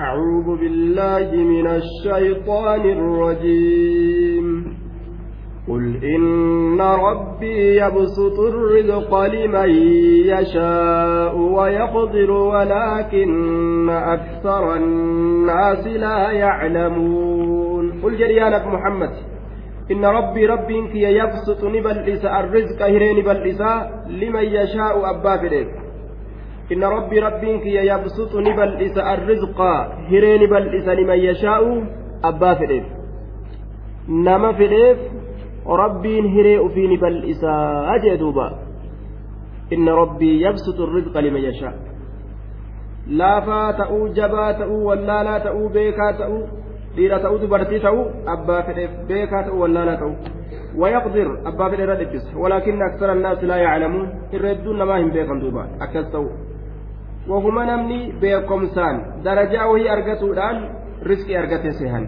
أعوذ بالله من الشيطان الرجيم. قل إن ربي يبسط الرزق لمن يشاء ويقدر ولكن أكثر الناس لا يعلمون. قل جريانك محمد إن ربي ربي كي يبسط نبلس الرزق هرين نبلس لمن يشاء أبا فليك إن ربي ربي كي يبسط نبلس الرزق هرين نبلس لمن يشاء أبا فليك نما hiree ufii ni bal'isaa jee duuba inna rabbii yabsutu rizqa liman yashaa laafaa ta'uu jabaa ta'uu wallaalaa ta'uu beekaa ta'uu dhiira ta'uu dubartii ta'uu abbaa fedheef beekaa ta'uu wallaalaa ta'uu ويقدر أبا في الردبس ولكن أكثر الناس لا يعلمون الردون ما هم بيكم دوبا أكثر وهما نمني بيكم سان. درجة وهي أرقتوا الآن رزق أرقته سهل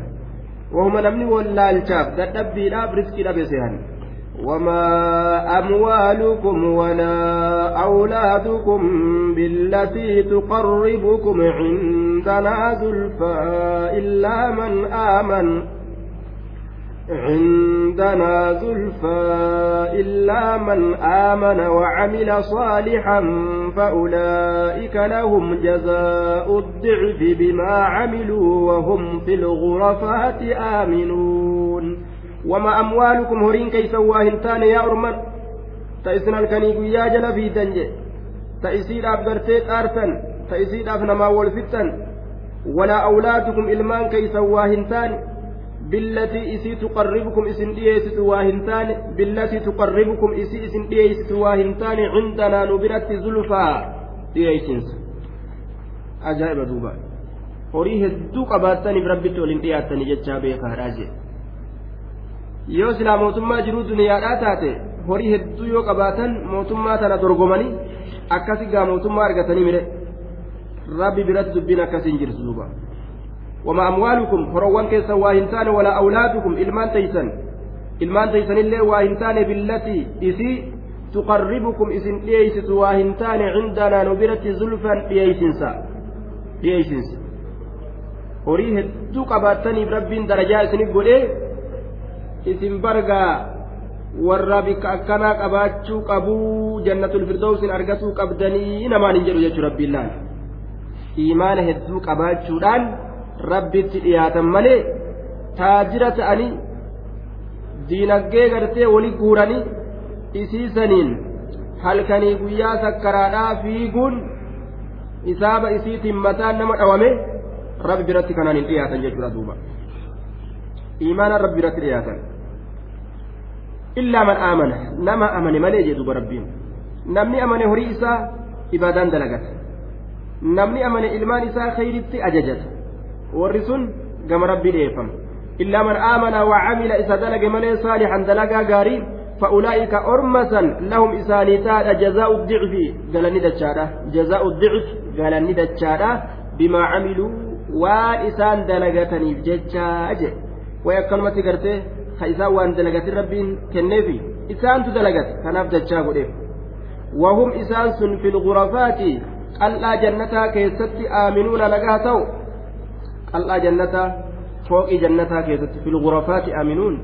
وهم نمني dadhabbiidhaaf riskii dhabe sehan وما أموالكم ولا أولادكم بالتي تقربكم عندنا زلفى إلا من آمن. عندنا زلفى إلا من آمن وعمل صالحا فأولئك لهم جزاء الضعف بما عملوا وهم في الغرفات آمنون. وما أموالكم هرين كي سواهنتان يا أرمن تأسنا الكنيق يا جل في دنجة. تأسير أبقرتيك آرتن. تأسير أفنما والفتن. ولا أولادكم إلمان كي billatii isii tuqarribukum isin dhiyeessitu waa hin taane billatii tuqarribukum isii isin dhiyeessitu waa hin taane cindanaa nu biratti zulfaa dhiyeessinsa. Ajaa'iba duuba. Horii hedduu qabaattaniif rabbitti waliin dhiyaattanii jechaa beekaadhaa jee. Yoo silaa mootummaa jiruu duniyaadhaa taate horii hedduu yoo qabaatan mootummaa tana dorgomanii akkasi gaa mootummaa argatanii mire. Rabbi biratti dubbiin akkasiin jirtu duuba. وما أموالكم هروان كيسا واهنتان ولا أولادكم إلمان تيسن إلمان تيسن اللي واهنتان بالتي إسي تقربكم إسن ليست واهنتان عندنا نبرة زلفا horii hedduu qabaataniif rabbiin darajaa isiniif godhee isin bargaa warra bikka akkanaa qabaachuu qabuu jannatul firdawsin argatuu qabdanii namaan hin jedhu jechuu rabbiin laal imaana hedduu qabaachuudhaan rabbitti dhiyaatan malee taajira ta'anii diinaggee gartee wali guuranii isiisaniin halkanii guyyaa sakkaraadhaa fiiguun isaaba isiitiin mataan nama dhawame rabbi biratti kanaan hin dhiyaatan jechuudha duuba imaana rabbi biratti dhiyaatan illaa man aamana nama amane malee jedhuuba rabbiin namni amane horii isaa ibaadaan dalagata namni amane ilmaan isaa khayritti ajajata warri sun gama rabbii dhiyeeffama. Illaa man aamana wacamila isa dalage malee saalixan dalagaa gaarii فأولئك أرمسا لهم إسانيتاد جزاء الضعف قال ندتشادا جزاء الضعف قال ندتشادا بما عملوا وإسان دلقتني بججاج ويكلمة قرته خيسا وان دلقت ربين كنفي إسان تدلقت كناف دجاج وهم إسان في الغرفات ألا جنتا كيست آمنون لقاتو qal'aa jannataa fooqii jannataa keessatti filgurafaati aaminuun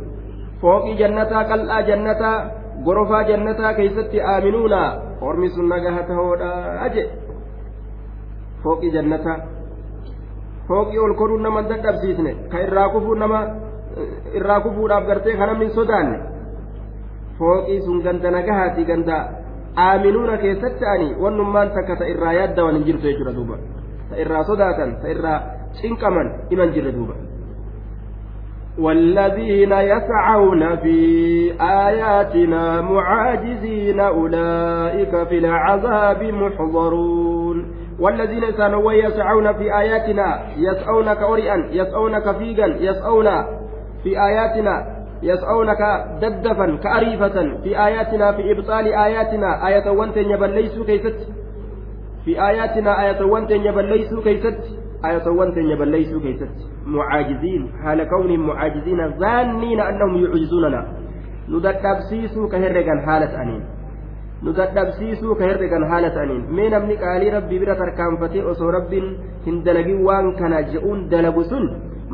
fooqii jannataa qal'aa jannataa gorofaa jannataa keessatti aaminuuna ormi sun nagaha tahoodha aje fooqii jannataa fooqii ol koruun nama dadhabsiisne ka irraa kufuu nama irraa kufuudhaaf gartee ka namni sodaanne fooqii sun ganda nagahaati ganda aaminuuna keessatti ta'anii wannummaan takka ta irraa yaaddawan hin jirtu jechuudha duuba ta irraa sodaatan ta irraa cinqaman iman jirre duuba والذين يسعون في آياتنا معاجزين أولئك في العذاب محضرون. والذين سانوا يسعون في آياتنا يسعونك أريئا يسعونك فيقا يسعون في آياتنا يسعونك ددفا كأريفة. في آياتنا في إبطال آياتنا آية وانتن يبل ليسوا كيست في آياتنا آية وانتن يبل ليسوا كيست ayatawwan teenya balleeysuu keeysatti mucaajiziin haala kawnihim mucaajiziina zaanniina annahum yucjizuunana nu dadhabsiisuu ka herregan haala ta'aniin nu dadhabsiisuu ka herregan haala ta'aniin mee namni qaalii rabbii bira tarkaanfatee osoo rabbiin hin dalagin waan kana je'uun dalagu sun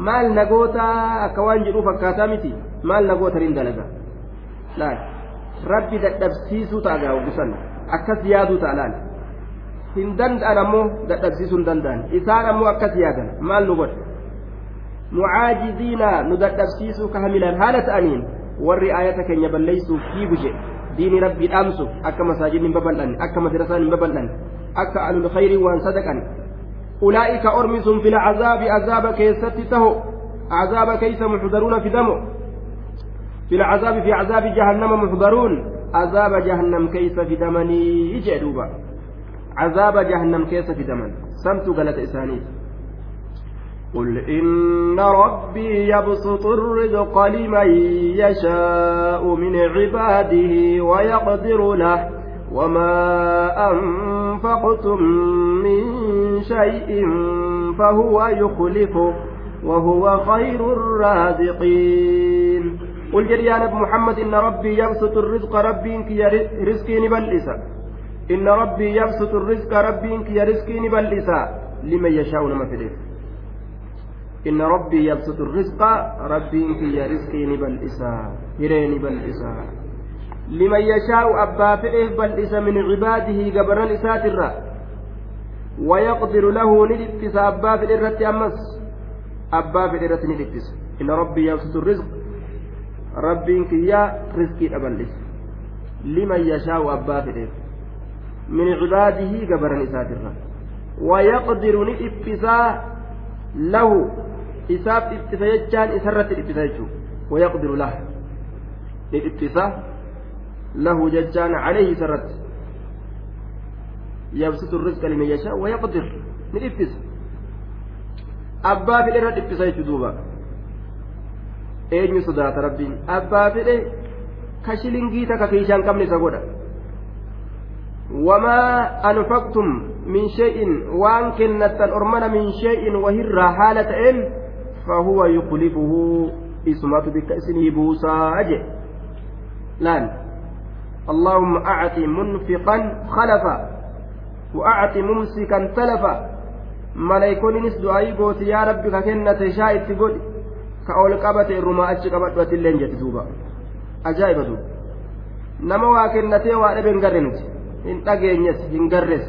maal nagoota akka waan jedhuu fakkaataa miti maal nagoota hin dalaga laal rabbi dadhabsiisuu ta'a gaawwisan akkas yaaduu ta'a laal hin danda'an ammoo dadhabsiisuu hin danda'an isaan ammoo akkas yaadan maal nu godha mucaajiziina nu dadhabsiisuu ka hamilan haala ta'aniin warri ayata keenya balleeysuuf fiigu jedhe diini rabbii dhaamsuuf akka masaajidni hin babal'anne akka madrasaan hin babal'anne akka alul khayrii waan sadaqan ulaa'ika ormi sun fil cazaabi azaaba keessatti taho azaaba keeysa muxdaruuna fidamo fil cazaabi fi cazaabi jahannama muxdaruun azaaba jahannam keeysa fidamanii jee duuba azaaba jahannam keessa fidaman samtu galata isaaniif قل إن ربي يبسط الرزق لمن يشاء من عباده ويقدر له. وما أنفقتم من شيء فهو يخلفه وهو خير الرازقين. قل يا نبي محمد إن ربي يبسط الرزق ربي إنك رزقي نبلسا إن ربي يبسط الرزق ربي إنك يا رزقي نبلسا لمن يشاء نما في إن ربي يبسط الرزق ربي إنك يا رزقي نبل إسا هري نبل إسا لمن يشاء أبا فئه بل إسا من عباده قبر إسات الرا. ويقدر له ندبس أبا الإرة أمس. أبا في الإرة ندبس إن ربي يبسط الرزق ربي إنك يا رزقي نبل إسا لمن يشاء أبا فئه من عباده قبر إسات الرا ويقدر ندبس له jechuudha wayaqdiru lah ni dhiphisa lahu jechaan calayhi isarratti yabsitu rizqa liman yashaa wayaqdir ni dhiphisa abbaa fedhe irra dhiphisa jechuu duuba eenyu sodaata rabbiin abbaa fedhe ka shilingii takka kiishaan qabne isa godha wamaa anfaqtum min shay'in waan kennattan ormana min shay'in wahirraa haala ta'een بك إسمه بوسا أجل لأن اللهم أعط منفقا خلفا وأعط ممسكا تلفا. ملايكون نسدو أي قوت يا ربي ككنة شاء تقول كأول قبت الرما أتش قبت وتلين جت دوبا أجايب دوبا dhabe hin dhageenyes hin garres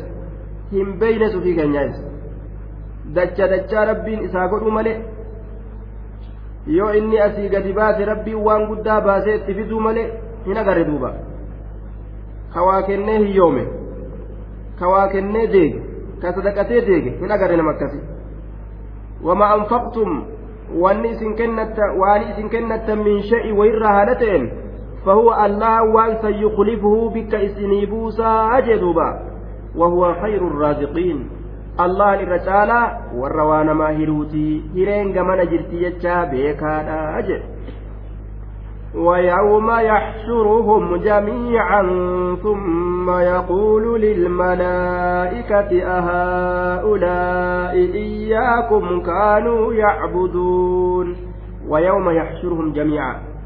hin beeynes ufii keenyaas dacha dachaa rabbiin isaa godhu malee yoo inni asii gadi baase rabbiin waan guddaa baasee itti fiduu malee hin agarre duuba kawaa kennee hiyyoome kawaa kennee deege ka sadaqatee deege hin agarre nama akkasi wama anfaqtum wanni isin kennatta waan isin kennattan min sha'i wayirraa haala ta'en فهو الله وان سيخلفه بك اسني بوسا أجدوبا وهو خير الرازقين. waa namaa hiruutii hireen gamana jirti jechaa beekaadha jedhe ويوم يحشرهم جميعا ثم يقول للملائكة أهؤلاء إياكم كانوا يعبدون. ويوم يحشرهم جميعا.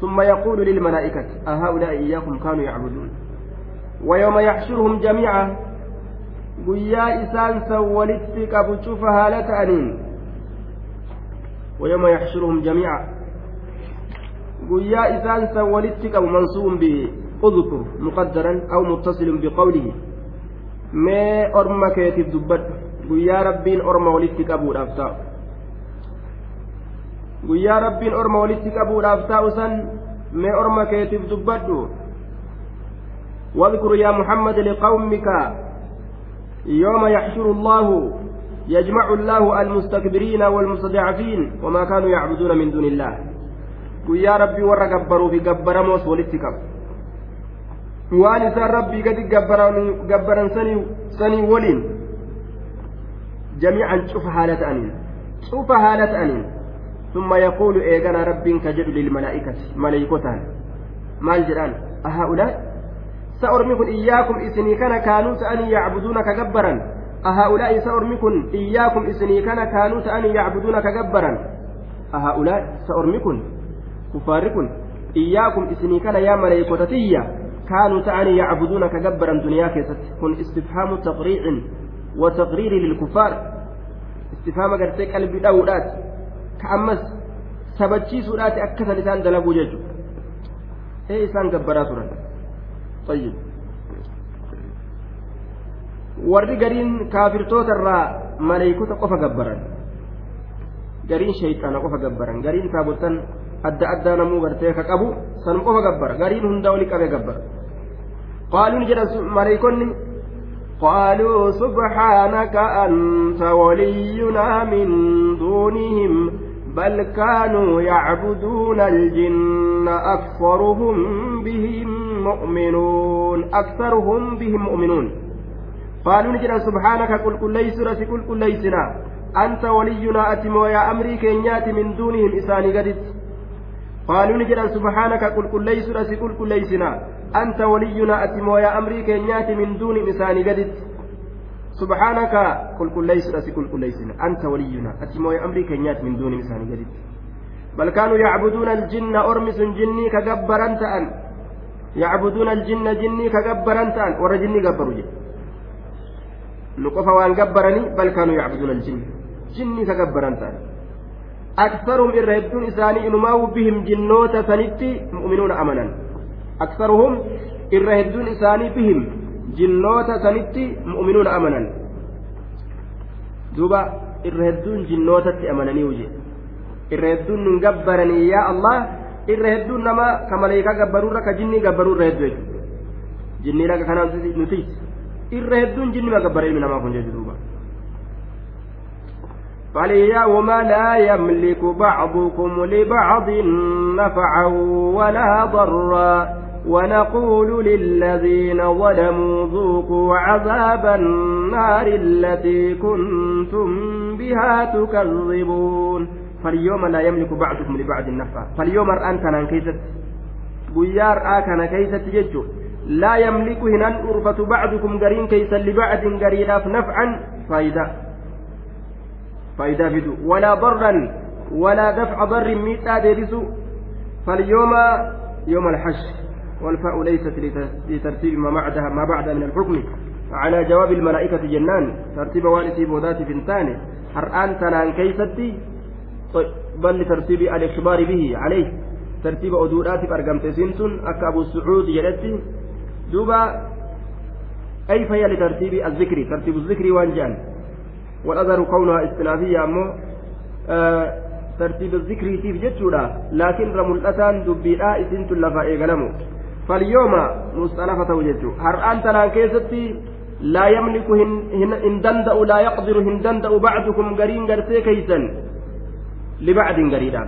ثم يقول للملائكة أهؤلاء إياكم كانوا يعبدون. ويوم يحشرهم جميعا san walitti qabu cufa haala ta'aniin ويوم يحشرهم جميعا قويا إسان سولتك أو منصوب بأذكر مقدرا أو متصل بقوله ما أرمك يتدبت قويا ربين أرم ولتك أبو الأفتاء قويا ربين أرم ولتك أبو الأفتاء سن ما أرمك يتدبت واذكر يا محمد لقومك يوم يحشر الله يجمع الله المستكبرين والمستضعفين وما كانوا يعبدون من دون الله ويا ربي ورا قبروا في قبر موس ولتكب waan isaan rabbii gadi gabbaran sanii waliin jamiican cufa haala ta'aniin cufa haala ta'aniin. ثم يقول إيغانا رب كجد للملائكة ملائكتان. مال جران أهؤلاء؟ سأرمكن إياكم إسني كان كانوا تأني يعبدون كجبرا أهؤلاء سأرمكن إياكم إسني كان كانوا تأني يعبدون كجبرا أهؤلاء سأرمكن كفاركن إياكم إسني كان يا ملائكتي كانوا تعني يعبدون كجبرا دنيا كيست. كن استفهام تقريع وتقرير للكفار. استفهام قرتي قلبي داودات كأمس sabachiisuudhaati akkasan isaan dalaguu jechuudha ee isaan gabbaraa turan طيب warri gariin kaafirtoota irraa maleeykota qofa gabbaran gariin shayxaana qofa gabbaran gariin taabotan adda addaa namuu gartee ka qabu sanum qofa gabbara gariin hundaa wali qabee gabbara qaaluu ni jedhan maleeykonni قالوا سبحانك أنت ولينا من دونهم بل كانوا يعبدون الجن أكثرهم بهم مؤمنون أكثرهم بهم مؤمنون. قالوا نجد سبحانك قل كل ليس رسي قل كل ليسنا. أنت ولينا أتم يا أمري كينيات من دونهم إساني قدت. قالوا نجد سبحانك قل كل ليس رسي قل كل ليسنا. أنت ولينا أتم يا أمري كينيات من دونهم إساني قدت. سبحانك قل كل ليس رسي قل كل ليسنا أنت ولينا أتم يا أمري كينيات من دونهم إساني قدت بل كانوا يعبدون الجن أرمس جني كجبرنت أن يعبدون الجن جني كجبرنت أن ورجني جبروا nu qofa waan gabbaranii bal kaanuu yacbuduuna aljinni jinni ka gabbaran ta'an aksaruhum irra hedduun isaanii inumaa bihim jinnoota sanitti mu'minuuna amanan aksaruhum irra hedduun isaanii bihim jinnoota sanitti mu'minuuna amanan duuba irra hedduun jinnootatti amananii wuje irra hedduun nun gabbaranii yaa allah irra hedduun nama ka maleekaa gabbaruurra ka jinnii gabbaruu irra hedduu jechuudha jinnii laga kanaan nuti irra hedduun jinni magabbara ilmi namaa kun jechu duuba فاليوم لا يملك بعضكم لبعض نفعا ولا ضرا ونقول للذين ظلموا ذوقوا عذاب النار التي كنتم بها تكذبون. فاليوم لا يملك بعضكم لبعض النفع فاليوم أنت كيست بيار آكنا كيست يجو. لا يملك هنا الأرفة بعضكم قرين كيسا لبعض قرين نفعا. فايدة. فايدة بدو ولا ضرا ولا دفع ضر ميتا فاليوم يوم الحشر. والفاء ليست لترتيب ما بعدها ما بعد من الحكم. على جواب الملائكة جنان. ترتيب والدي بودات فنتان حرآن تنان كيستي بل لترتيب الإخبار به عليه. argamte siin sun akka abu sucuud jedhetti duuba ay fayya litartiibi azzikri tartiibu zikrii waan jedhan والأذر كونها استنافية أمو. آه ترتيب الذكر كيف جتشودا لكن رملتان دبيرا إسنت لفا إيغلمو فاليوم مستأنفة وجتشو هرآن تنان كيستي لا يملك هن دندأ لا يقدر هن دندأ بعضكم قرين قرتي كيسا لبعد قريدا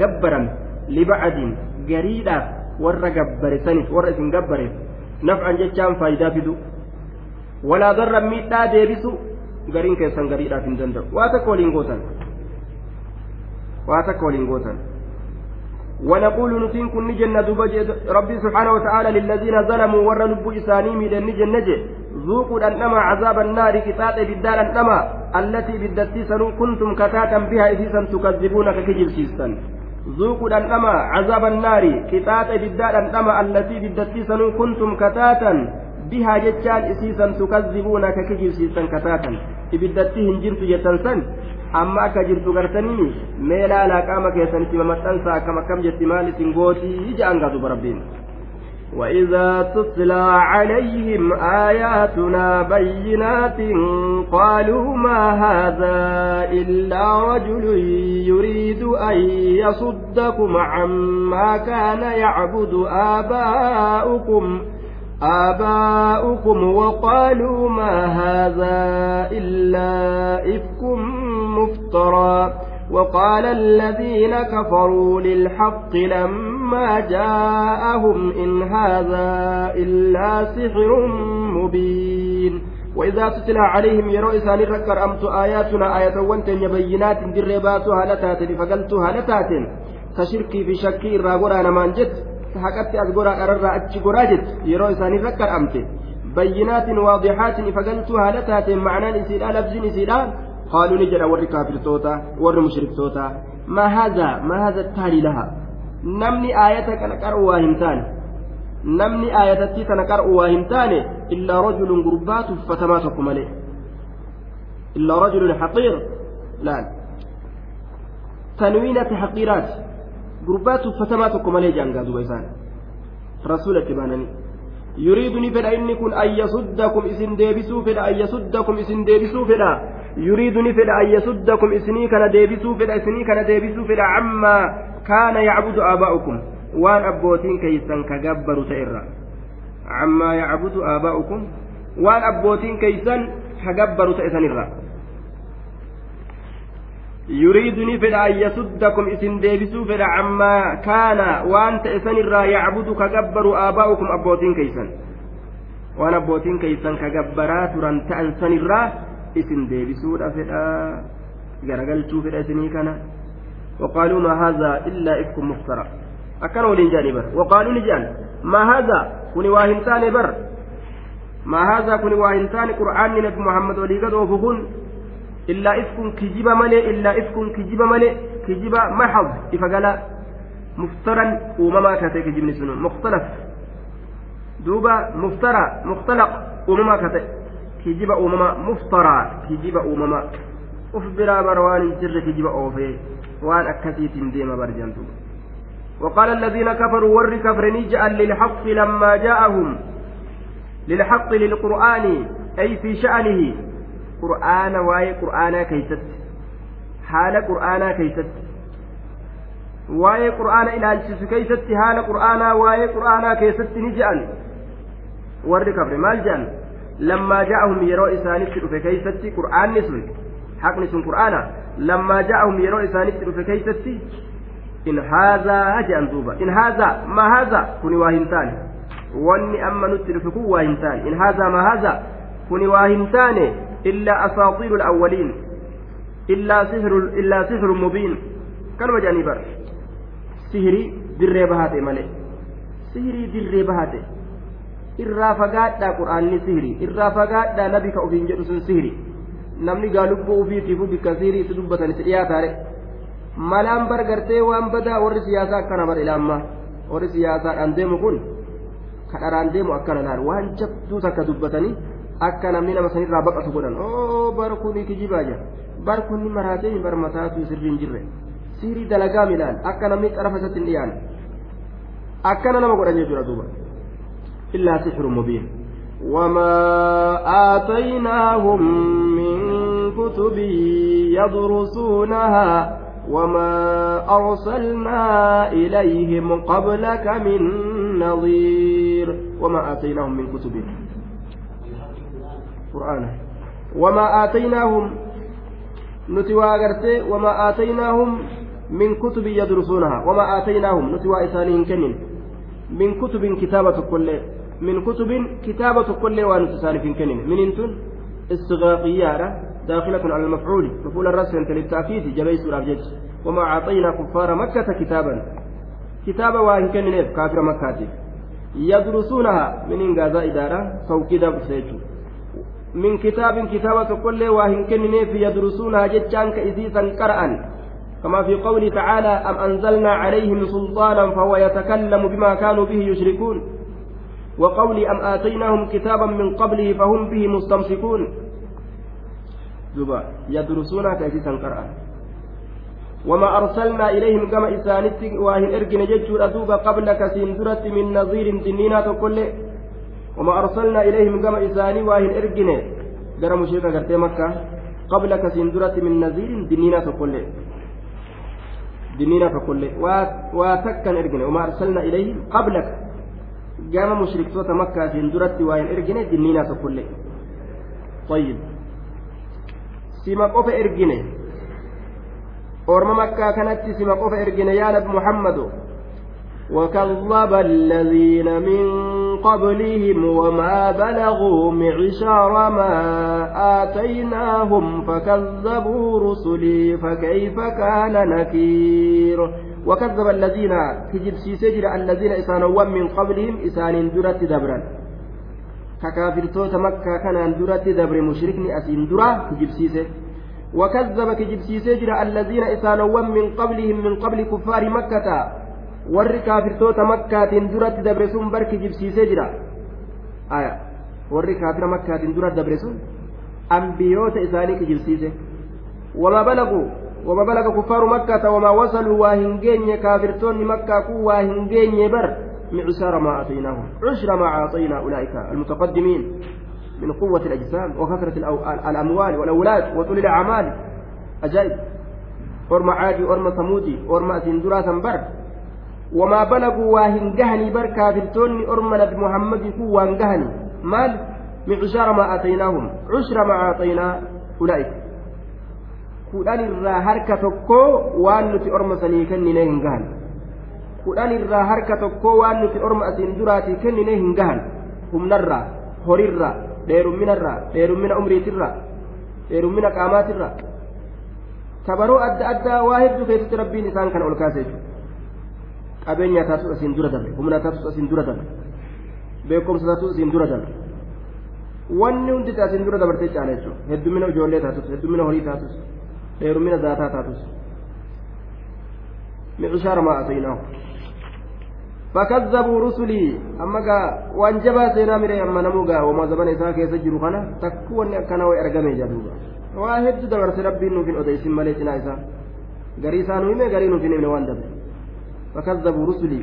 gabbaran libacdin gariidhaaf warra gabbarisaniif warra isin gabbareef nafcan jechaan faayidaa fidu walaa darran miidhaa deebisu gariin keessan gariidhaaf hin danda'u waa takka waliin gootan waa takka waliin gootan ونقول نتين كن دوبا ربي سبحانه وتعالى للذين ظلموا ور لب إساني ميدن نجن ذوقوا الأنما عذاب النار كتات بالدار الأنما التي بدتي سنو كنتم كتاتا بها إذا تكذبون ككجل سيستان ذوقوا الأنما عذاب النار كتات بالدار الأنما التي بدتي سنو كنتم كتاتا بها جتان إسيسا تكذبون ككجل سيستان كتاتا. jirtu jettan san amma akka jirtu gartanii mee laalaa qaama keessanitti mamaxxansa akkam akkam jetti maal isin gootii jedhan gaasuba rabbiin وإذا تتلى عليهم آياتنا بينات قالوا ما هذا إلا رجل يريد أن يصدكم عما كان يعبد آباؤكم آباؤكم وقالوا ما هذا إلا إفك مفترى. وقال الذين كفروا للحق لما جاءهم إن هذا إلا سحر مبين. وإذا تتلى عليهم يروا إسان ركر أمت آياتنا آية وانتن يبينات درباتها لتات فقلتها لتات تشركي في شكي الراغورا نمان جت. Haqatti as goraa dhararraa achi goraa jettu yeroo isaanii rakkadhamte bayyinaatin waadixaatin ifagaltuu haala taateen macnaan isiidha labsiin isiidha qaaluu ni jedha warri kaafirtoota warri mushriktoota maa haazaa maa laha namni aayata kana qaru waa hin taane namni aayatattii tana qar'u waa hin taane illaa rajulun gurbaa tuffatamaa tokko malee illaa rajulun haqiir laal tanwiinati haqiiraati gurbaa tuffatamaa tokko malee jaangaa duba isaan rasuulatti baananii yuriidu ni fedha inni kun an yasuddakum isin deebisuu fedha an yasuddakum isin deebisuu fedha yuriidu ni fedha an yasuddakum isinii kana deebisuu fedha isinii kana deebisuu fedha cammaa kaana yacbudu aabaa'ukum waan abbootiin keeysan ka gabbaru ta'e irra cammaa yacbudu aabaa'ukum waan abbootiin keeysan ka gabbaru ta'e sanirra yuriidu deebisuu fedha cammaa kaana waan ta'e sanirraa yacbudu ka gabbaru aabaa'ukum abbootiin keeysan waan abbootiin keeysan ka gabbaraa turan ta'an sanirraa isin deebisuudha fedha garagalchuu fedha isinii kana وقالوا ما هذا إلا إفك مفترى أكن ولين جاني بر وقالوا نجان ما هذا كوني واهنتان بر ما هذا كوني واهنتان قرآن نبي محمد ولي قد وفقون illaa ifkun kijiba malee illaa ifkun kijiba malee kijiba maxad ifa gala muftaran uumamaa ka ta'e kijibni sun mukhtalaf duuba muftara mukhtalaq uumamaa ka ta'e kijiba uumamaa muftaraa kijiba uumamaa uf biraa bara waan hin jirre kijiba oofee waan akkasiitiin deema barjantu وقال الذين كفروا ور كفرني جعل للحق لما جاءهم للحق للقرآن أي في شأنه qur'aana waa'ee qur'aanaa keeysatti haala qur'aanaa keeysatti waa'ee qur'aana ilaalchisu keeysatti haala qur'aanaa waa'ee qur'aanaa keessatti ni je'an warri kafre maal je'an lammaa ja'ahum yeroo isaanitti dhufe keeysatti qur'aanni sun haqni sun qur'aana lammaa ja'ahum yeroo isaanitti dhufe keeysatti in haazaa je'an duuba in haazaa maa haazaa kuni waa hin taane wanni amma nutti dhufe kun waa hin taane in haazaa maa haazaa kuni waa hin taane إلا أساطير الأولين إلا سحر إلا سحر مبين جاني بر سحري دري بهاتي مالي سحري دري بهاتي irraa fagaadhaa qur'aanni sihiri irraa fagaadhaa nabi ka ofiin jedhu sun sihiri namni gaa lubbuu ufiitiifu bikka sihirii itti dubbatan itti dhiyaataare malaan bargartee waan badaa warri siyaasaa akkana bar ilaammaa warri siyaasaadhaan deemu kun kadharaan deemu akkana laal waan jabduu takka dubbatanii akka namni nama sanirraa baqatu godhan oo bara kuni kijibaa jira bar kunni maraatee bar mataatu sirrii hin jirre siirii dalagaa milaan akka namni xarafa isatti hin dhiyaan akkana nama godhan jechuudha duuba illaa sixru mubiin وما آتيناهم من كتب يدرسونها وما أرسلنا إليهم قبلك من نظير وما آتيناهم من كتب agartee wamaa aataynaahum min kutubin yadrusuunaha wamaa aataynaahum nuti waa isaanii hin kennin min kutubin kitaaba tokkollee min kutubin kitaaba tokkollee waa nuti isaaniif hin kennin minintun istigaafiyyaadha داخلة على المفعول مفعول الرسم للتأكيد جبيس الأبجد وما أعطينا كفار مكة كتابا كتابا وإن كان كافر مكة يدرسونها من إنجاز إدارة سوكيدا من كتاب كتابة كل واهن كنني في يدرسونها جتان كإذيسا قرأا كما في قوله تعالى أم أنزلنا عليهم سلطانا فهو يتكلم بما كانوا به يشركون. وقول أم آتيناهم كتابا من قبله فهم به مستمسكون. يدرسونها كإذيسا قرأا وما أرسلنا إليهم كما إسانت واهن إرجن ججور أدوب قبل كسندرة من نظير دنينا كل وما أرسلنا إليهم كما إساني واهن إرجنه جرى مشركة قرتي مكة. قبل كسندرة من نذير دنينا تقول دنينا تقول واتكن إرجنه وما أرسلنا إليهم قبلك. جامع مشرك صوت مكة سندرة واهن إرجنه دنينا تقول طيب. سيما قف إرجنه أورما مكة كانت سيما قف إرجنه يا نبي محمد. وكذب الذين من قبلهم وما بلغوا معشار ما آتيناهم فكذبوا رسلي فكيف كان نكير؟ وكذب الذين كجب سيسجر الذين إسانوا من قبلهم إسان درت دبرا. ككافرتوت مكة كان درت دبر مشركني أسين درا كجب سيسه وكذب كجب سيسجر الذين إسانوا من قبلهم من قبل كفار مكة. Warri kaafirtoota makkaatiin duratti dabre sun barki jibsiisee jira warri kaafira makkaatiin duratti dabre sun ambiyoota isaanii kijibsiise wama balagu wama balaga kuffaaru makkata wama wasaluu waa hin geenye kaafirtoonni makkaa kun waa hin geenye bar معشار ما أعطيناهم عشر ما أعطينا أولئك المتقدمين من قوة الأجسام وكثرة الأموال والأولاد وطول الأعمال أجائب أرمى عادي أرمى ثمودي أرمى وما بلغوا واهن جهني بر كافرتوني أرمى نبي محمد كو وان جهني مال معشار ما آتيناهم عشر ما أعطينا أولئك kudhan irraa harka tokko waan nuti orma sanii kennine hin gahan kudhan irraa harka tokko waan nuti orma asiin duraatii kennine hin gahan humnarraa horirraa dheerumminarraa dheerummina umriitirraa dheerummina qaamaatirraa tabaroo adda addaa waa hedduu keessatti rabbiin isaan kana ol kaase jechuudha qabeenya taatus asiin dura dabre humna taatus asiin dura dabre beekumsa taatus asiin dura dabre wanni hundi asiin dura dabartee caala jechuudha heddumina ijoollee taatus heddumina horii taatus dheerummina zaataa taatus micishaara maa atayinaahu فكذبوا رسلي أما قا وانجبا سينا مري أما نموغا وما زبن إساء كيسا جرو خنا تكون أكنا وإرقمي جدوبا واحد دبرت ربي نوفين أديس مليتنا إساء غريسا نومي غري نوفين من وان دبر فكذبوا رسلي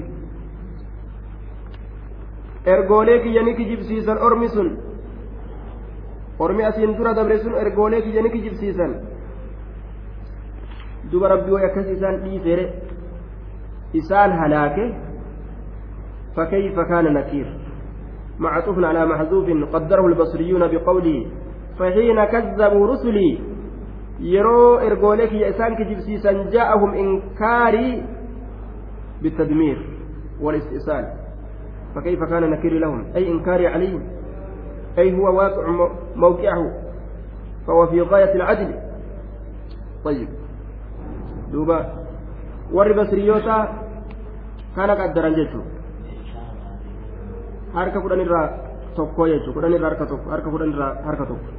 ormi asiin dura dabre sun ergoolee kiyya ni kijibsiisan duba rabbii way akkas isaan dhiiseere isaan halaake فكيف كان نكير معطوف على محذوف قدره البصريون بقوله فحين كذبوا رسلي يرو إرجولك يا إسان كجبسيسا جاءهم إنكاري بالتدمير والاستئصال فكيف كان نكير لهم أي إنكاري عليهم أي هو واقع موقعه فهو في غاية العدل طيب دوبا qaddaran jechuudha harka kudhan irraa tokko jechuudha kudhan irraa harka tokko harka kudhan irraa harka tokko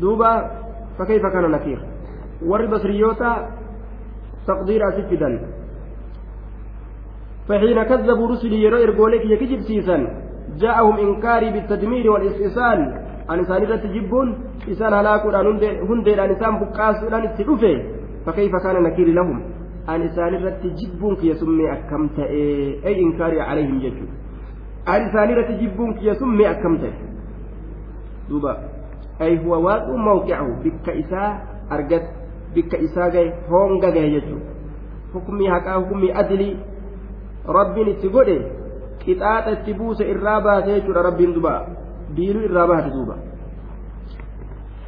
duuba fakkeeffa kana nakiir warri basriyoota taqdiira asif fidan فحين كذبوا رسلي يرى إرجولك يكجب سيسا جاءهم إنكاري بالتدمير والإسئسال عن إسان تجبون إسان هلاكون هندي عن إسان بقاس عن التلوفة فكيف كان نكير لهم عن إسان تجبون كي يسمي أكمت أي إنكاري عليهم يجو عن إسان تجبون كي يسمي أكمت دوبا أي هو واقع موقعه بك إساء أرجت بك إساء هونغا يجو حكمي هكا حكمي أدلي itti buuse irraa baase jechuudha rabbiin duba diinuu irraa baate duuba.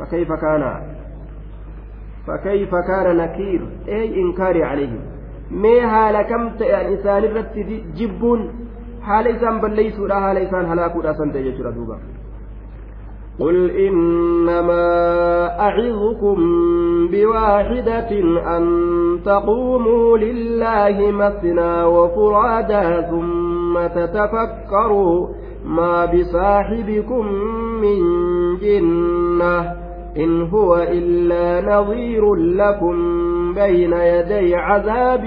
فكيف كان فكيف كان نكير أي إنكاري عليهم ما حال كم إنسان رت جبون حال إنسان بليسوا لا حال إنسان هلاكوا لا سنتي يجرى دوبا قل إنما أعظكم بواحدة أن تقوموا لله مثنى وفرادا ثم تتفكروا ما بصاحبكم من جنة إن هو إلا نظير لكم بين يدي عذاب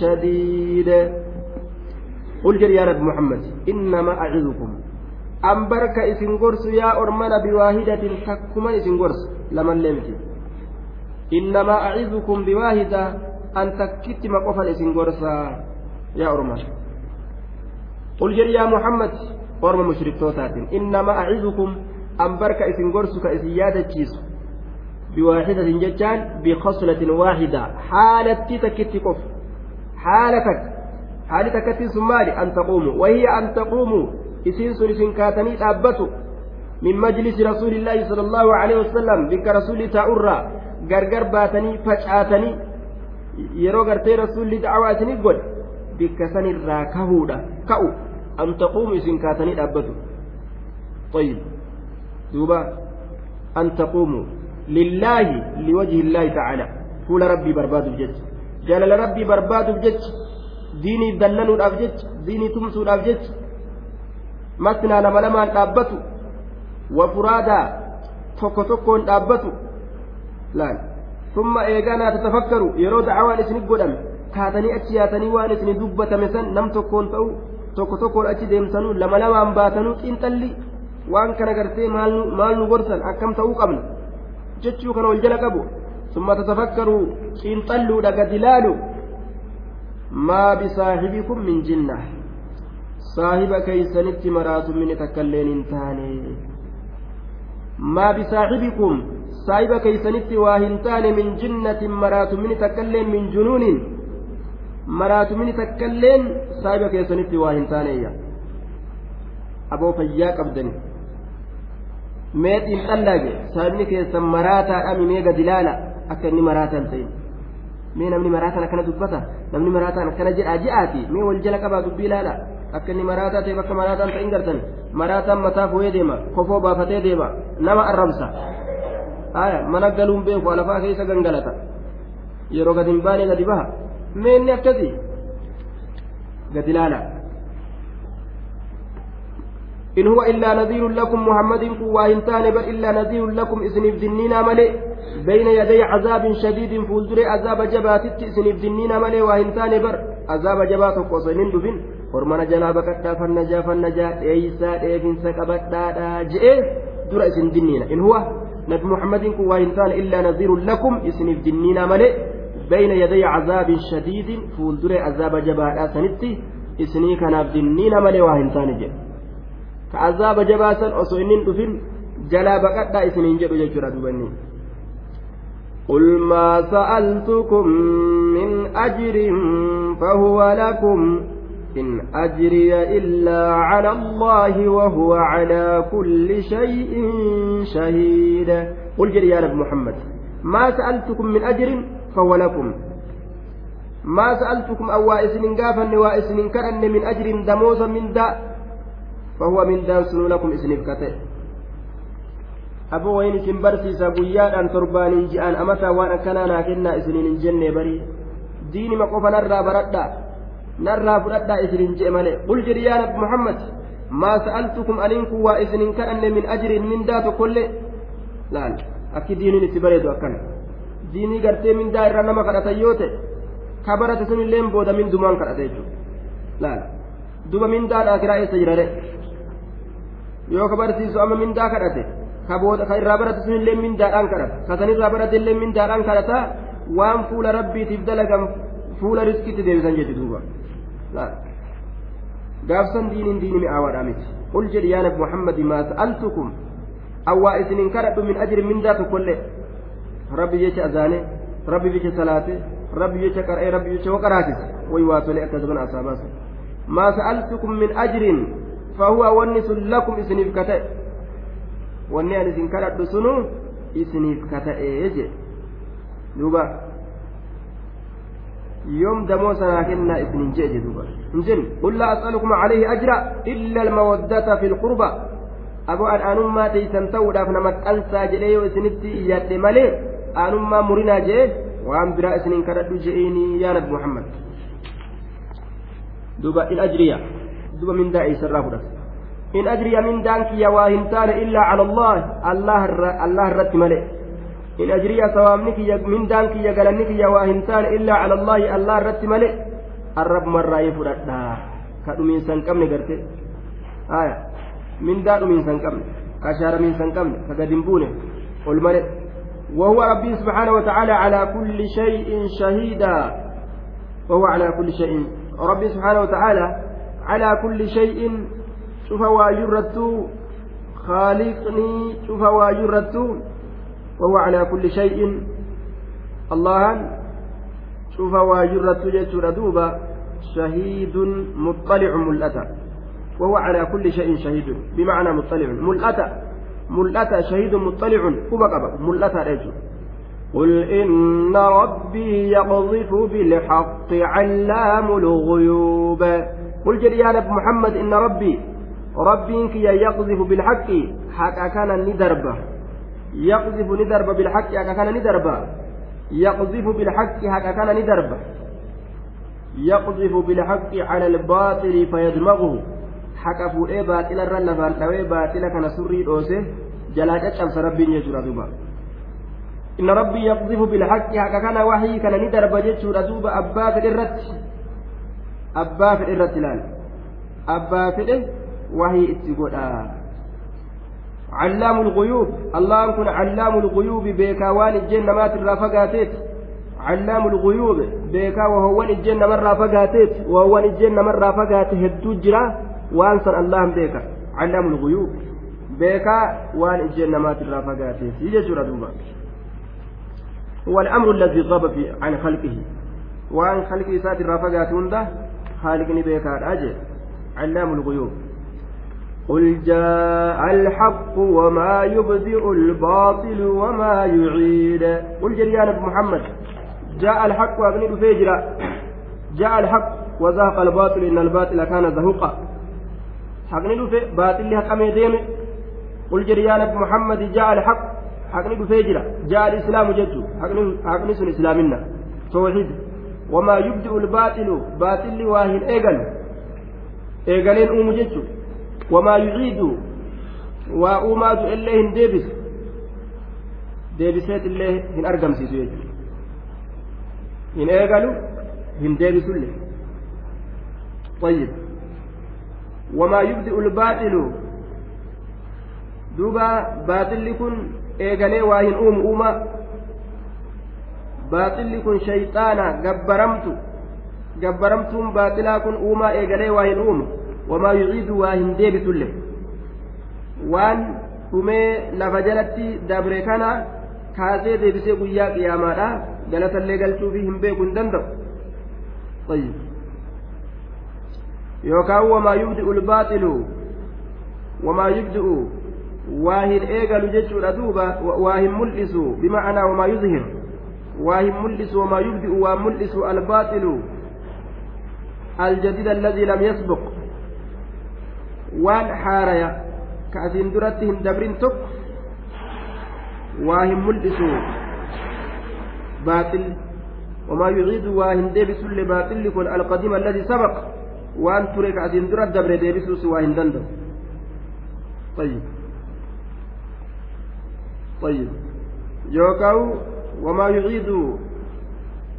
شديد. قل يا رب محمد إنما أعظكم ormana biwaahidatin takkuman isin gorsu lamallee miti innamaa acizukum biwaahida an takkittima qofan isin gorsaa yaa orman qul jedhi yaa muhammad orma mushriktootatin innamaa acizukum an barka isin gorsu ka isin yaadachiisu biwaahidatin jechaan bikhaslatin waahida haalatti takkitti qof haala takka haali takkattiin sun maali an taquumu wahiya an taquumuu isiin sun isin kaatanii dhaabbatu min majlisi rasuulillaahi sala allahu aleyhi wasalam bikka rasuulli taa'urraa gargar baatanii facaatanii yeroo gartee rasuulli dacwaa isinii godhe bikka sanirraa kahuudha ka'u an taquumu isin kaatanii dhaabbatu طيب دوبا أن تقوموا لله لوجه الله تعالى فول ربي برباد بجد جلال ربي برباد بجد ديني دلنوا الأبجد ديني تمسوا الأبجد masnaa lama lamaan dhaabbatu wafuraadaa tokko tokkoon dhaabbatu laal summa eeganaa tatafakkaru yeroo dacawaan isinit godhame kaatanii achi yaatanii waan isin dubbatame san nam tokkoon ta'u tokko tokkoon achi deemsanuu lama lamaan baatanuu xiinxalli waan kana gartee maal nu gorsan akkam ta'uu qabna jechuu kana wal jala qabu ثم تتفكروا xiinxalluu gadi laalu maa bisaahibikum min jinna saahiba keeysanitti maraatu mini takkailleen hin taane maa bisaahibikum saahiba keeysanitti waa hin taane min jinnatin maraatu mini takkailleen min junuunin maraatu mini takkailleen saahiba keessanitti waa hin taaneeyya aboo fayyaa qabdani mee xiinxallaage saahibni keessan maraataadha mimee gadi laala akka inni maraataan ta'in mee namni maraataan akkana dubbata namni maraataan akkana jedhaa ji'aati mee wal jala qabaa dubbii ilaala akka inni maraataa ta'e bakka maraataan ta'in gartan maraataan mataa fo'ee deema kofoo baafatee deema nama arrabsa haya mana galuun beeku alafaa keessa gangalata yeroo gadi hin baane gadi baha mee inni akkasi gadi ilaala إن هو إلا نذير لكم محمد واهنتان بل إلا نذير لكم إسنف دنينا ملئ بين يدي عذاب شديد فولدري عذاب جباتت إسنف دنينا ملئ واهنتان بر عذاب جبات قصنين دفن hormana jalaa baqadhaa fannajaa fannajaa dheeysaa dheefinsa qabadhaadhaa je'ee dura isin dinniina in huwa nabi muhammadin kun waa hin taane illaa naziirun lakum isiniif dinniina malee bayna yaday cazaabin shadiidin fuulduree azaaba jabaadhaa sanitti isinii kanaaf dinniina malee waa hin taane jedhe ka azaaba jabaasan osoo inni hin dhufin jalaa baqadhaa isiniin jedhu jechuudha dubanni قل ما سألتكم من أجر فهو لكم إن أجري إلا على الله وهو على كل شيء شهيد. قل جري يا نبي محمد ما سألتكم من أجر فهو لكم. ما سألتكم أو وائسن قافا وائسن كأن من أجر دموسا من داء فهو من دانسن لكم إسنف كتئ aboo wayin isin barsiisa guyyaadhaan torbaaniin ji'aan amataa waan akkanaa naa kennaa isiniin hin jenne barii diinima qofa narraa baradhaa fudhadhaa isiniin je'e malee qul jedhi yaa nabi muhammad maa sa'altukum aniin kun waa isinin kadhanne min ajriin mindaa tokkollee laal akki diiniin itti bareedu akkana diinii gartee mindaa irraa nama kadhatan yoo ta'e ka barate sunilleen booda mindumaan kadhata jechuudha laal duba mindaadhaa kiraa eessa jira yoo ka barsiisu amma mindaa kadhate ka booda ka irraa barate sunillee mindaadhaan kadhata ka san irraa barate illee mindaadhaan kadhata waan fuula rabbiitiif dalagan fuula riskitti deebisan jechuudha duuba qul jedhi yaa nabi muhammadi maa sa'altukum awwaa isinin kadhadhu min ajri mindaa tokkollee rabbi jecha azaane rabbi jecha salaate rabbi jecha qara'ee rabbi jecha waqaraatise way waa tole akka zaban asaabaas maa sa'altukum min ajrin fahuwa wanni sun lakum isiniif kata'e wanni an isin kadhadhu sunu isiniif kata'ee jedhe duuba يوم دمو سنا كنا ابن جئ دوبا انجن قل لا أسألكم عليه أجرا إلا المودة في القربى. أبو أن انما تيسن تودا فنمت انسى جدي وسنتي يد مالي انما مرنا جئ وان برا إسنين كردو جئيني يا نبي محمد. دوبا إن أجريا. دوبا من داعي سرافدا إن اجري من دانك يا واهنتان إلا على الله الله رت ملئ إن أجري ثوابنك من دانك يا قلنك يا واهنتان إلا على الله الله رت ملئ. الرب مرة يفرد من سنكم نقرتي آية. من دار من سنكم كشار من سنكم فقدمبونه والملئ وهو ربي سبحانه وتعالى على كل شيء شهيدا. وهو على كل شيء. ربي سبحانه وتعالى على كل شيء. شوف واجرت خالقني. شوف واجرت وهو على كل شيء الله شوف واجرة جسر دوبا شهيد مطلع ملأتا. وهو على كل شيء شهيد. بمعنى مطلع. ملأتا. ملأتا شهيد مطلع. كما قبل ملأتا رجل. قل إن ربي يقذف بالحق علام الغيوب. قل جري يا محمد إن ربي. ربي يقذف بالحق. حق كان ندربه. يقذف ندرب بالحق هكا كان ندرب يقذف بالحق هكا كان ندرب يقذف بالحق على الباطل فيدمغه حكا فوئي باطل الرلفان لوي باطل كان سري دوسه جلا جتشمس ربي يجرى دوبا haqa kana wahii kana ni darba jechuudha duuba abbaa fedhe irratti abbaa fedhe irratti ilaala abbaa fedhe wahii itti godha علام الغيوب. الله كن علام الغيوب. بيكا وان الجنة ما ترافقاتيت علام الغيوب. بيكا وهو الجنة مرة فقاتيت. وهو الجنة مرة فقاته الدجرة وانصر الله بيكا. علام الغيوب. بيكا وان الجنة ما ترافقاتيت يجي دوبا. هو الأمر الذي غاب عن خلقه. وعن خلق سات الرافقات عنده خالقني بيكار أجل علام الغيوب. قل جاء الحق وما يبدئ الباطل وما يعيد قل جريان محمد جاء الحق وابن فيجرا جاء الحق وزهق الباطل إن الباطل كان زهوقا. حقني باطل لها كم قل جريان محمد جاء الحق jira jaal islaamu jechu haqni sun islaaminna tawxiid wamaa yubdi'u lbaaxilu baaxilli waa hin eegalu eegaleen uumu jechu wamaa yuciidu waa uumaatu illee hin deebisu deebiseet illee hin argamsiisu jechu hin eegalu hin deebisullee طيب وما يبدئ الباطل دوبا باطل كن eegalee waa hin uumu uumaa baaxilli kun shayxaana gabbaramtu gabbaramtuun baaxilaa kun uumaa eegalee waa hin uumu waa hin deebitullee waan dhumee lafa jalatti dabre kana kaasee deebisee guyyaa qiyaamaadha galatallee galchuufi hin beeku hin danda'u yookaan wamaa yubdi'u lbaaxilu wamaa yubdi'u waa hin eegalu jechuudha duuba waa hin mul'isu bimacnaa wamaa yuzhir waa hin mul'isu wamaa yubdi'u waa mul'isu albaaxilu aljadid alladii lam yasbuq waan haaraya ka asiin duratti hin dabrin tokko waa hin mul'isu baaxilli wamaa yuciidu waa hin deebisulle baaxilli kun alqadiima alladii sabaq waan ture ka asiin dura dabre deebisuus waa hin danda'u طيب طيب يوكاو وما يعيد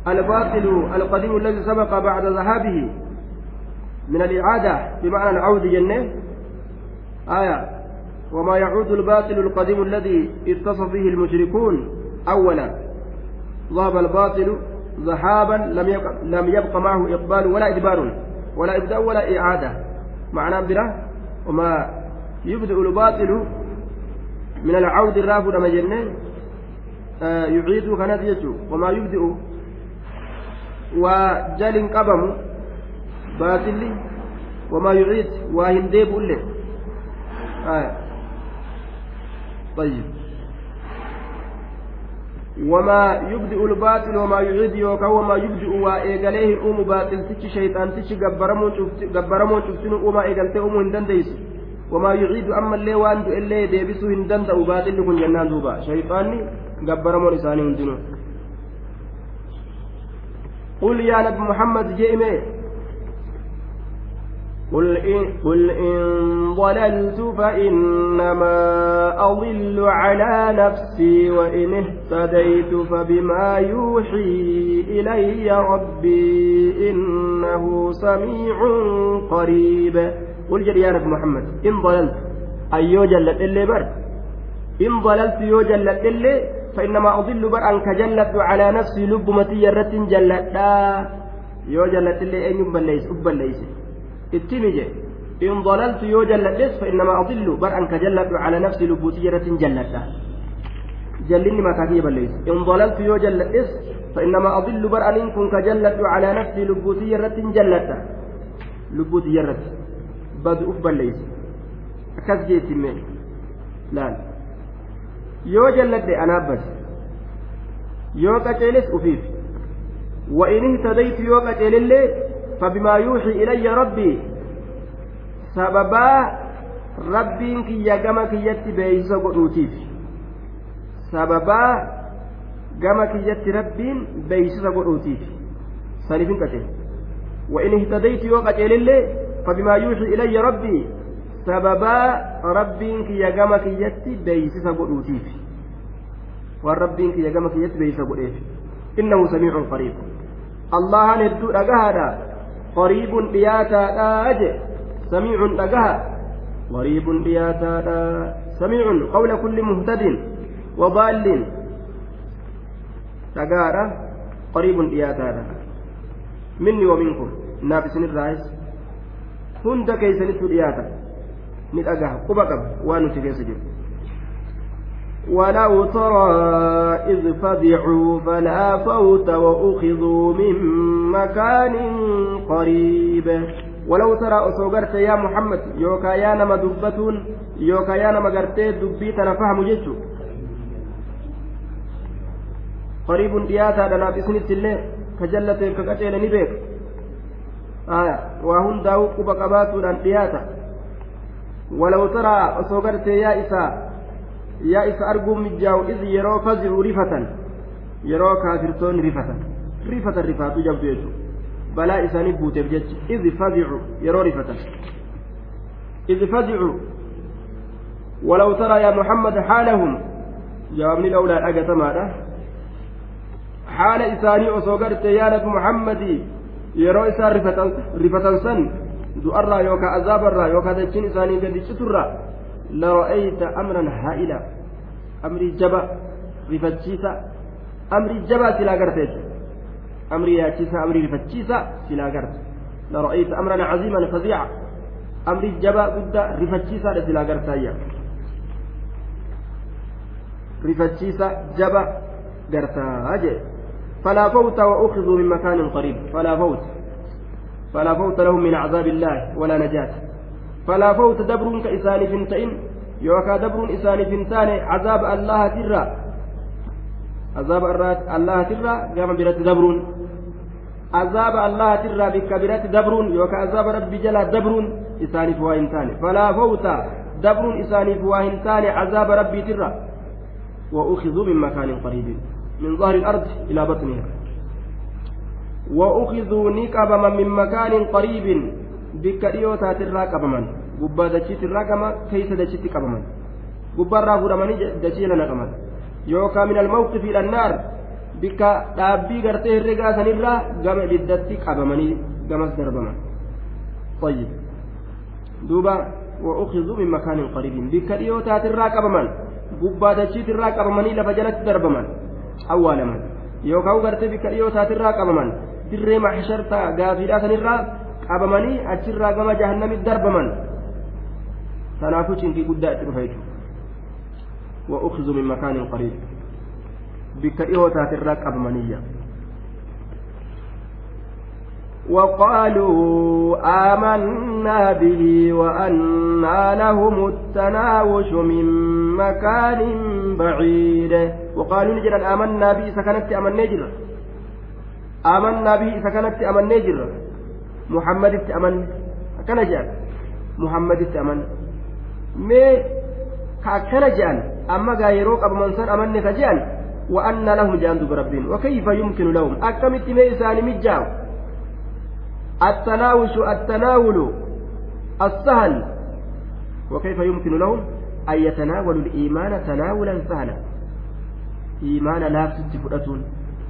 الباطل القديم الذي سبق بعد ذهابه من الإعادة بمعنى العود جنة آية. وما يعود الباطل القديم الذي اتصف به المشركون. أولا ذهب الباطل ذهابا لم يبق, لم يبق معه إقبال ولا إدبار ولا إبداء ولا إعادة. معناه بلا وما يبدأ الباطل من العود الرافد ما جنة آه يعيد كانت وما يبدئ وجل قبم باطل وما يعيد وهنديب له. آه. طيب. وما يبدئ الباطل وما يعيد يوكا وما يبدئ وإيقاليه أم باطل تشي شيطان تشي قبرمون شفتين أم إيقالته أم هندن ديسي وما يعيد أما اللي وان اللي ديبسو هندن دأو باطل كن جنان دوبا. شيطاني قبرمون إساني هندنو. قل يا نبي محمد جئمي قل إن, قل إن ضللت فإنما أضل على نفسي وإن اهتديت فبما يوحي إلي ربي إنه سميع قريب. قل جل يا محمد إن ضللت أيو جلت اللي بر. إن ضللت يو جلت اللي فإنما أضل بر. أنك جلت على نفسي لب متي رت جلت يو جلت اللي أين اتمجي إن ضللت يو جلت فإنما أضل بر أنك جلت على نفسي لب متي رت جلت جلني ما كاتي بليس إن ضللت يو جلت فإنما أضل بر أن كنت جلت على نفسي لب متي رت جلت لب متي رت badu uf balleeyse akkas jeetimme laal. Yoo jalladhe anaabbate yoo qaceeles ufiif. وإن اهتديت يوم أجلله فبما يوحي إلي ربي سببا ربي كي يجمع كي يتي بيسا قدوتيف سببا جمع كي يتي ربي بيسا قدوتيف سالفين كتير. وإن اهتديت يوم أجلله فبما يوحي إلي ربي سببا ربين كي يقام كي قلوتيف waan rabbiin kiyya gama kiyyatti beeysa godheef innahu samiicun qariib allahan hedduu dhagahaadha dhiyaataadha je samiicun dhagaha qariibun dhiyaataadha samiicun qawla kulli muhtadin wabaallin dhagahaadha qariibun dhiyaataadha minni wa minkum naaf isinirraayis hunda keeysanittu dhiyaata ni dhagaha quba qaba waan nuti keessa jiru ولو ترى إذ فزعوا فلا فوت وأخذوا من مكان قريب. ولو ترى أصوغرت يا محمد يوكا يا نما دبتون يوكا يا نما قرتي دبي تنفهم جيتشو. قريب دياتا دنا بسنة الله كجلت كقتيل نبيك. آية وهن داو قبا قباتو دياتا. ولو ترى أصوغرت يا إساء yaa isa arguun mijjaa'u iz yeroo fazi'u rifatan yeroo kaafirtoonni rifatan rifatan rifaatu jabdu jechuudha balaa isaanii buuteef jecha iz fazi'u yeroo rifatan iz fazi'u ولو ترى يا محمد حالهم جوابني الأولى أجتمادا حال إساني أصوغرت يا نبي محمد رفة سن دو أرى يوكا أزاب الرا يوكا دجين إساني قد ترى لرأيت أمرا هائلا. أمري جبا رفتشيسا. أمري جبا سلا قرت أمري ياتشيسا أمري رفتشيسا سلا قرت. لرأيت أمرا عظيما فظيعا. أمري جبا قد رفتشيسا سلا قرت rifachiisa jaba gartaa jee فوت وأخذوا من مكان قريب. فلا فوت. فلا فوت لهم من عذاب الله ولا نجاة. فلا فوت دبر كإسان فنتئن يوكا دبر إسان فنتان عذاب الله ترى. عذاب الله ترى قام برت دبر عذاب الله ترى بك دبر يوكا عذاب ربي جلا دبر إسان فواهنتان فلا فوت دبر إسان فواهنتان عذاب ربي ترى. وأخذوا من مكان قريب من ظهر الأرض إلى بطنها. وأخذوا نكبما من مكان قريب bikka dhiyoo taatirraa qabaman gubbaa dachiitirraa qama keeysa dachitti qabaman gubbaarraa fuudhamanii dachii lana qaban yookaan min almawqifi dhannaar bikka dhaabbii gartee herregaa sanirraa gama ibiddatti qabamanii gamas darbaman طيب دوبا وأخذوا من مكان قريب بك ديو تاترا قبمن gubbaa dachiitirraa qabamanii lafa jalatti darbaman awwaalaman yookaan gartee bikka dhiyoo taatirraa qabaman dirree maxsharta gaafiidhaa sanirraa qabamanii achirraa gama jahannamitti darbaman. Tanaafuu cinkii guddaa itti dhufa jechuudha. وأخذوا من مكان قريب بكئه تاترك أبمنية وقالوا آمنا به وأنى لهم التناوش من مكان بعيد وقالوا نجرا آمنا به سكنت أمن نجر آمنا به سكنت أمن نجر muhammaditti amanne akkana jedhan muhammaditti amanne mee ka akkana jedhan amma gaa yeroo qabaman san amanne ka jedhan وأن لهم جان دوب ربين. وكيف يمكن لهم؟ أكمت ميسان مجاو التناوش التناول السهل. وكيف يمكن لهم؟ أن يتناولوا الإيمان تناولا سهلا. إيمان لا تتفرتون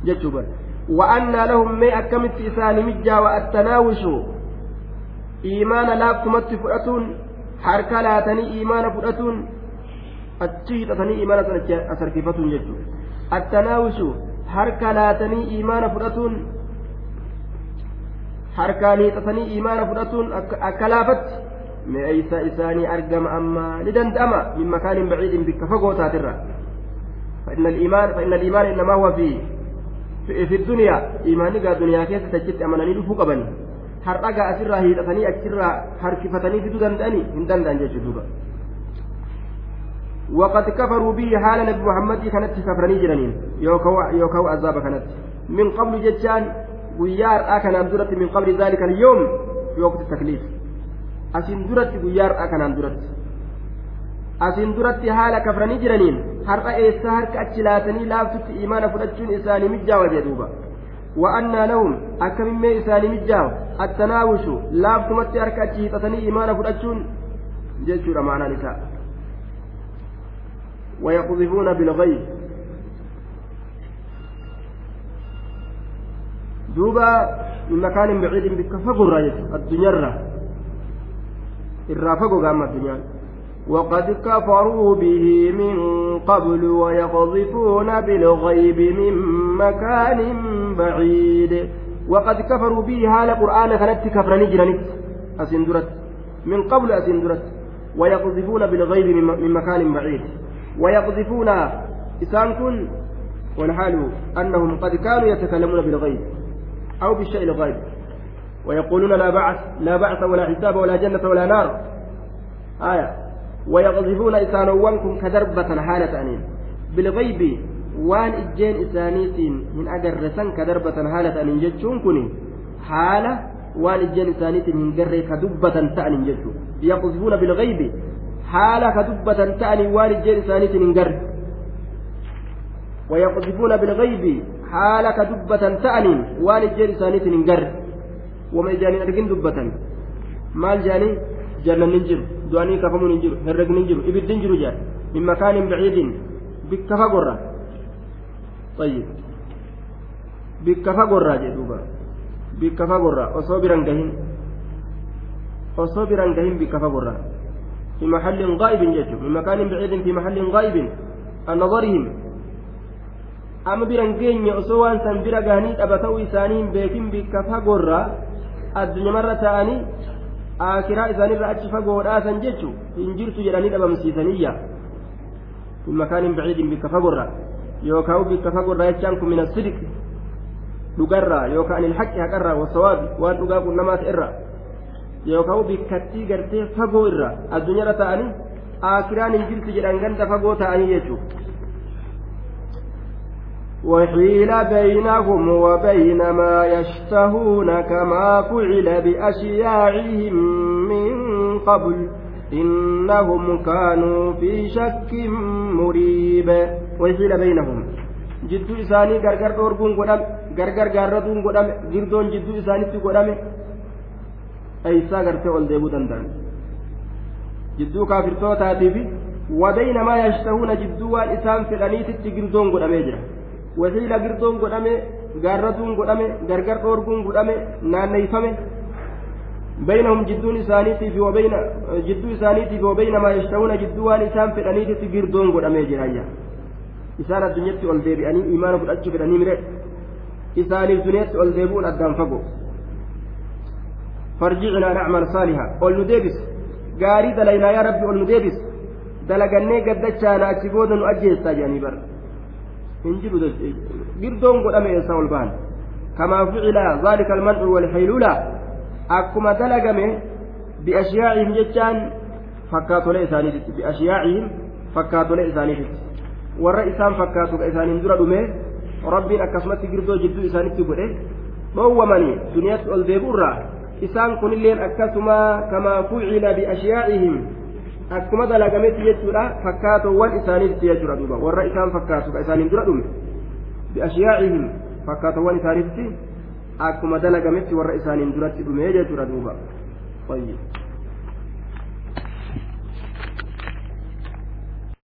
جتشوبا وأن لهم ما أكمت إسان مجا والتناوش إيمان لا كمت فؤتون حركة لا تني إيمان فؤتون. أتشيت تني إيمان أسركفتون جدو. التناوش حركة لا تني إيمان harkaanii xasanii imaana fudhatuun akka laafatti meeysa isaanii argama amma ni danda'ama min makaanin baciidin bikka fagoo taatirra فإن الإيمان فإن الإيمان إنما هو في في الدنيا إيماني قال دنيا كيف تجد أمانني لفو قبني har'agaa asirraa hiixatanii achirraa harkifatanii fiduu danda'anii hin danda'an jechuu duuba وقد كفروا به حال نبي محمد كانت كفرني جرانين يوكو عذاب كانت. من قبل جتان ويار أكن أندرت من قبل ذلك اليوم في وقت التكليف. أسين درت ويار أكن أندرت أسين درت حال كفرني جرانين har'a eessa harka achi laatanii laaftutti imaana fudhachuun isaanii mijjaawa jedhuuba wa'annaa lahum akkamimmee isaanii mijjaawa? Attanaawushu laaftumatti harka achi hiixatanii imaana fudhachuun jechuudha maanaan isaa. ويقذفون بالغيب دوبا من مكان بعيد بك فقر الدنيا الرا الرافق قام الدنيا وقد كفروا به من قبل ويقذفون بالغيب من مكان بعيد. وقد كفروا به هال قرآن كانت كفرني جرانيت أسندرت من قبل أسندرت ويقذفون بالغيب من مكان بعيد. ويقذفون إسان كن والحال أنهم قد كانوا يتكلمون بالغيب أو بالشيء الغيب. ويقولون لا بعث لا بعث ولا حساب ولا جنة ولا نار. آية. ويقذفون إسانوانكم كدربة حالة أنين بالغيب hin agarresan ka darbatan haala ta'aniin jechuun kun haala waan ijjeen isaaniitiin hin garree ka dubbatan ta'aniin jechuudha yaqzifuuna bilgaybi haala ka dubbatan ta'anii waan ijjeen isaaniitiin hin garre ويقذفون بالغيب حال كدبة تأنين وان الجيل سانيت ننقر وما جاني أرقين دبة مال جاني جنة ننجر du'anii kafamuun hin jiru herregni hin jiru ibiddi hin jiru jedha min makaanin baciidin bikka fagorra ayyib bikka fagorraa jedhe duuba. Bikka fagorraa osoo biran gahin. Osoo biran gahin bikka fagorraa fi maxallin gaa'ibin jechu min makaanin baciidin fi maxallin gaa'ibin an nadarihim amma biran geenye osoo waan san bira gahanii dhaba ta'uu isaanii hin beekin bikka fagorraa addunyamarra ta'anii آكرا إسانين رأتش فغورا سن جدوا إن جرت جراني أبا مسيسانية من مكان بعيد بكا فغورا يوكاو بكا فغورا يتشانكم من الصدق dhugarraa yookaan ilhaqi haqarraa wasawaabi waan dhugaa qunnamaas irra yookaan bikkattii gartee fagoo irra addunyaarra ta'anii aakiraan hin jirtu jedhan ganda fagoo ta'anii jechuudha. وحيل بينهم وبين ما يشتهون كما فعل بأشياعهم من قبل إنهم كانوا في شك مريب وحيل بينهم جد إساني غرغر دورغون غدام غرغر غارتون غدام girdon jidduu isaanitti godhame eeysaa gartee ol deebuu danda'an jidduu kaafirtootaatii fi wabayna maa yashtahuuna jidduu waan isaan fedhaniititti girdoon godhamee jira wasiila girdoon godhame gaarratuun godhame gargar dhoorguun godhame naanneeyfame بينهم جدون إسانيتي في وبين جدو إسانيتي في وبين ما يشتهون جدو وان إسان في الأنيتي في قردون قد أمي جرايا إسان الدنيا تقول ديبي أني إيمان قد أتشك الأني مريت إسان الدنيا تقول ديبون أدام فقو فرجعنا نعمل صالحا قل نديبس قاري دلينا يا ربي قل نديبس دلقني قد دچانا أتشبودا نؤجيستا جاني بر hin jiru girdoon godhame eessa ol ba'an kamaa ficila zaalika almancu walhaylula akkuma dalagame biashyaa'ihim jechaan fakkaatolee isaaniititti biashyaa'ihim fakkaatolee isaaniititti warra isaan fakkaatu ka isaaniin dura dhume rabbiin akkasumatti girdoo jidduu isaanitti godhe dhoowwamanii duniyaatti ol deebi'urraa isaan kunilleen akkasuma kamaa fucila biashyaa'ihim akkuma dalagametti jechuudha fakkaatowwan isaaniitti jechuudha duuba warra isaan fakkaatu ka isaaniin dura dhume biashyaa'ihim fakkaatowwan isaaniitti akkuma dalagametti warra isaaniin duratti dhume jechuudha duuba